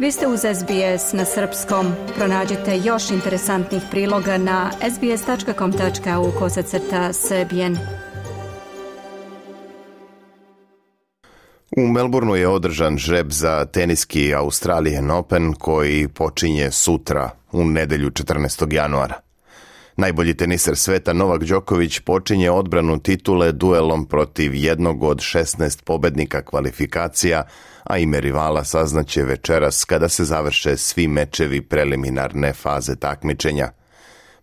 Vi ste uz SBS na srpskom. Pronađite još interesantnih priloga na sbs.com.au crta srbijen. U Melbourneu je održan žreb za teniski Australian Open koji počinje sutra u nedelju 14. januara. Najbolji teniser sveta Novak Đoković počinje odbranu titule duelom protiv jednog od 16 pobednika kvalifikacija, a ime rivala saznaće večeras kada se završe svi mečevi preliminarne faze takmičenja.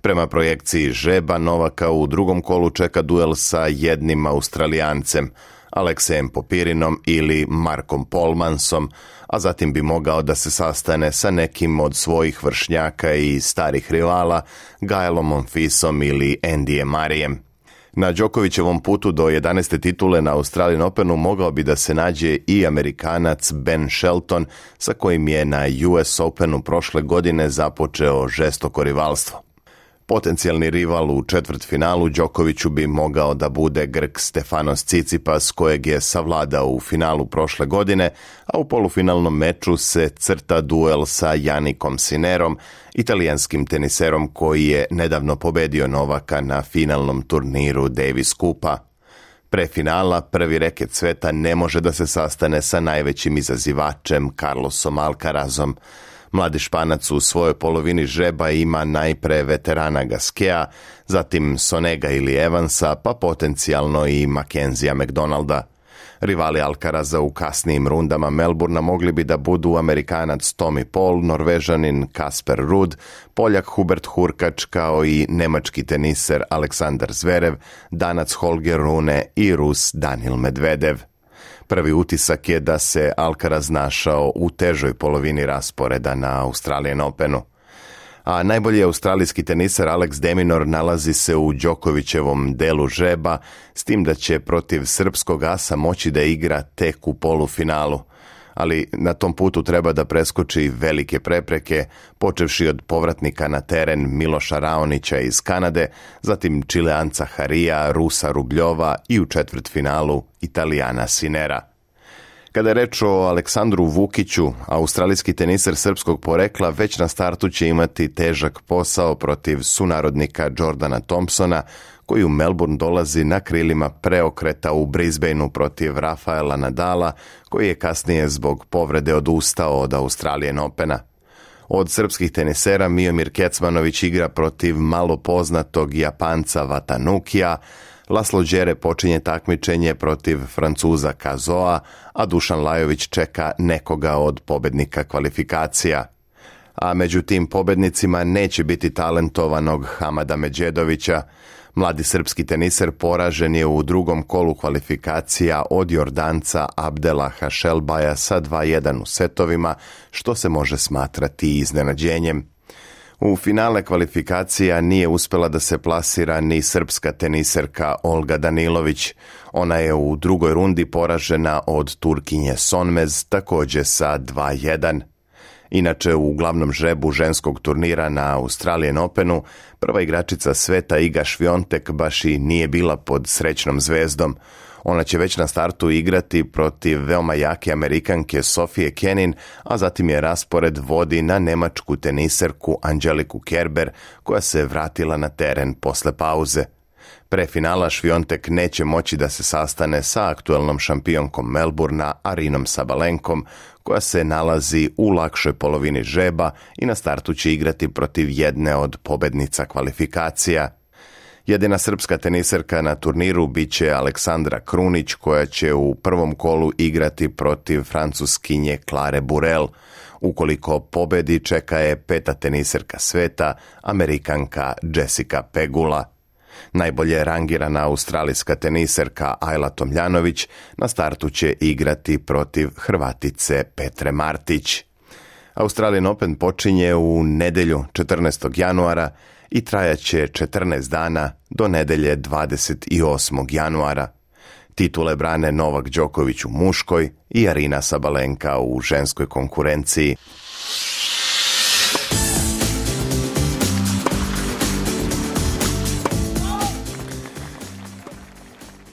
Prema projekciji Žeba Novaka u drugom kolu čeka duel sa jednim Australijancem – Aleksejem Popirinom ili Markom Polmansom, a zatim bi mogao da se sastane sa nekim od svojih vršnjaka i starih rivala, Gajlom Monfisom ili Endije Marijem. Na Đokovićevom putu do 11. titule na Australian Openu mogao bi da se nađe i Amerikanac Ben Shelton sa kojim je na US Openu prošle godine započeo žestoko rivalstvo. Potencijalni rival u četvrt finalu Đokoviću bi mogao da bude Grk Stefanos Cicipas kojeg je savladao u finalu prošle godine, a u polufinalnom meču se crta duel sa Janikom Sinerom, italijanskim teniserom koji je nedavno pobedio Novaka na finalnom turniru Davis Kupa. Pre finala prvi reket sveta ne može da se sastane sa najvećim izazivačem Carlosom Alcarazom. Mladi španac u svojoj polovini žeba ima najpre veterana Gaskea, zatim Sonega ili Evansa, pa potencijalno i Mackenzija McDonalda. Rivali Alcaraza u kasnijim rundama Melburna mogli bi da budu Amerikanac Tommy Paul, Norvežanin Kasper Rud, Poljak Hubert Hurkač kao i nemački teniser Aleksandar Zverev, Danac Holger Rune i Rus Danil Medvedev. Prvi utisak je da se Alcaraz našao u težoj polovini rasporeda na Australijan Openu. A najbolji australijski tenisar Alex Deminor nalazi se u Đokovićevom delu žeba, s tim da će protiv srpskog asa moći da igra tek u polufinalu ali na tom putu treba da preskoči velike prepreke, počevši od povratnika na teren Miloša Raonića iz Kanade, zatim Čileanca Harija, Rusa Rubljova i u četvrt finalu Italijana Sinera. Kada je reč o Aleksandru Vukiću, australijski teniser srpskog porekla već na startu će imati težak posao protiv sunarodnika Jordana Thompsona, koji u Melbourne dolazi na krilima preokreta u Brisbaneu protiv Rafaela Nadala, koji je kasnije zbog povrede odustao od Australije Opena. Od srpskih tenisera Miomir Kecmanović igra protiv malo poznatog Japanca Vatanukija, Laslo Đere počinje takmičenje protiv Francuza Kazoa, a Dušan Lajović čeka nekoga od pobednika kvalifikacija. A među tim pobednicima neće biti talentovanog Hamada Međedovića, Mladi srpski teniser poražen je u drugom kolu kvalifikacija od Jordanca Abdela Hašelbaja sa 2-1 u setovima, što se može smatrati iznenađenjem. U finale kvalifikacija nije uspjela da se plasira ni srpska teniserka Olga Danilović. Ona je u drugoj rundi poražena od Turkinje Sonmez također sa 2-1. Inače, u glavnom žrebu ženskog turnira na Australian Openu, prva igračica sveta Iga Šviontek baš i nije bila pod srećnom zvezdom. Ona će već na startu igrati protiv veoma jake Amerikanke Sofije Kenin, a zatim je raspored vodi na nemačku teniserku Angeliku Kerber, koja se vratila na teren posle pauze. Pre finala Šviontek neće moći da se sastane sa aktualnom šampionkom Melburna Arinom Sabalenkom, koja se nalazi u lakšoj polovini žeba i na startu će igrati protiv jedne od pobednica kvalifikacija. Jedina srpska teniserka na turniru bit će Aleksandra Krunić koja će u prvom kolu igrati protiv francuskinje Klare Burel. Ukoliko pobedi čeka je peta teniserka sveta, amerikanka Jessica Pegula. Najbolje rangirana australijska teniserka Ajla Tomljanović na startu će igrati protiv Hrvatice Petre Martić. Australian Open počinje u nedelju 14. januara i trajaće 14 dana do nedelje 28. januara. Titule brane Novak Đoković u muškoj i Arina Sabalenka u ženskoj konkurenciji.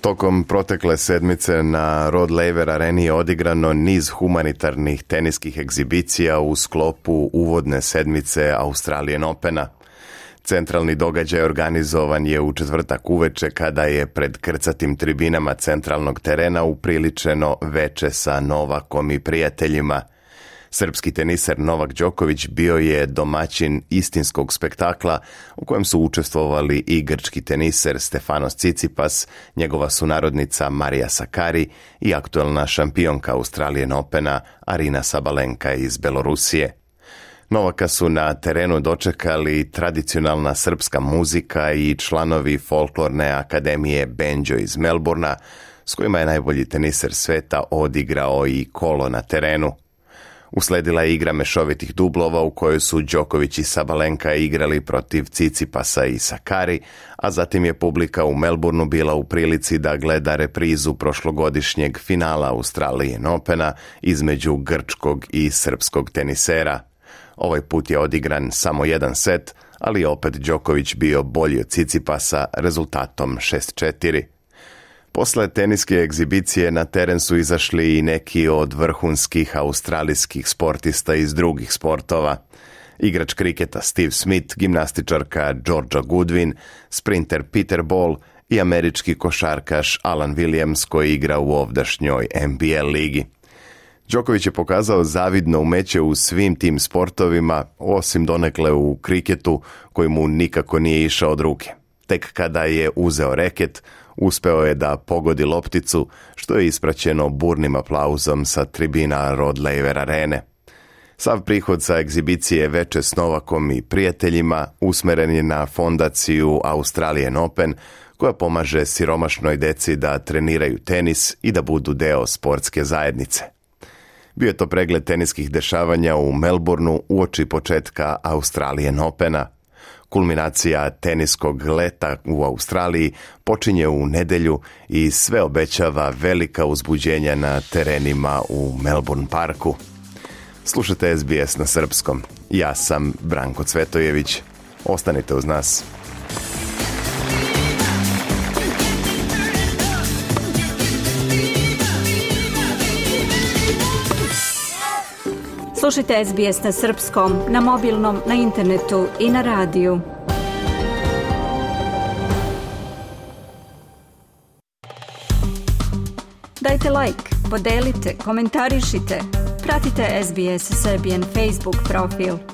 Tokom protekle sedmice na Rod Laver areni je odigrano niz humanitarnih teniskih egzibicija u sklopu uvodne sedmice Australije Opena. Centralni događaj organizovan je u četvrtak uveče kada je pred krcatim tribinama centralnog terena upriličeno veče sa Novakom i prijateljima – Srpski teniser Novak Đoković bio je domaćin istinskog spektakla u kojem su učestvovali i grčki teniser Stefanos Cicipas, njegova sunarodnica Marija Sakari i aktuelna šampionka Australije Opena Arina Sabalenka iz Belorusije. Novaka su na terenu dočekali tradicionalna srpska muzika i članovi folklorne akademije Benjo iz Melburna, s kojima je najbolji teniser sveta odigrao i kolo na terenu. Usledila je igra mešovitih dublova u kojoj su Đoković i Sabalenka igrali protiv Cicipasa i Sakari, a zatim je publika u Melbourneu bila u prilici da gleda reprizu prošlogodišnjeg finala Australije Opena između grčkog i srpskog tenisera. Ovaj put je odigran samo jedan set, ali je opet Đoković bio bolji od Cicipasa rezultatom 6-4. Posle teniske egzibicije na teren su izašli i neki od vrhunskih australijskih sportista iz drugih sportova. Igrač kriketa Steve Smith, gimnastičarka Georgia Goodwin, sprinter Peter Ball i američki košarkaš Alan Williams koji igra u ovdašnjoj NBL ligi. Đoković je pokazao zavidno umeće u svim tim sportovima, osim donekle u kriketu koji mu nikako nije išao od ruke. Tek kada je uzeo reket, Uspeo je da pogodi lopticu, što je ispraćeno burnim aplauzom sa tribina Laver arene. Sav prihod sa egzibicije Veče s Novakom i prijateljima usmeren je na fondaciju Australian Open, koja pomaže siromašnoj deci da treniraju tenis i da budu deo sportske zajednice. Bio je to pregled teniskih dešavanja u Melbourneu uoči početka Australian Opena – Kulminacija teniskog leta u Australiji počinje u nedelju i sve obećava velika uzbuđenja na terenima u Melbourne parku. Slušajte SBS na srpskom. Ja sam Branko Cvetojević. Ostanite uz nas. Slušajte SBS na srpskom, na mobilnom, na internetu i na radiju. Dajte like, podelite, komentarišite. Pratite SBS Serbian Facebook profil.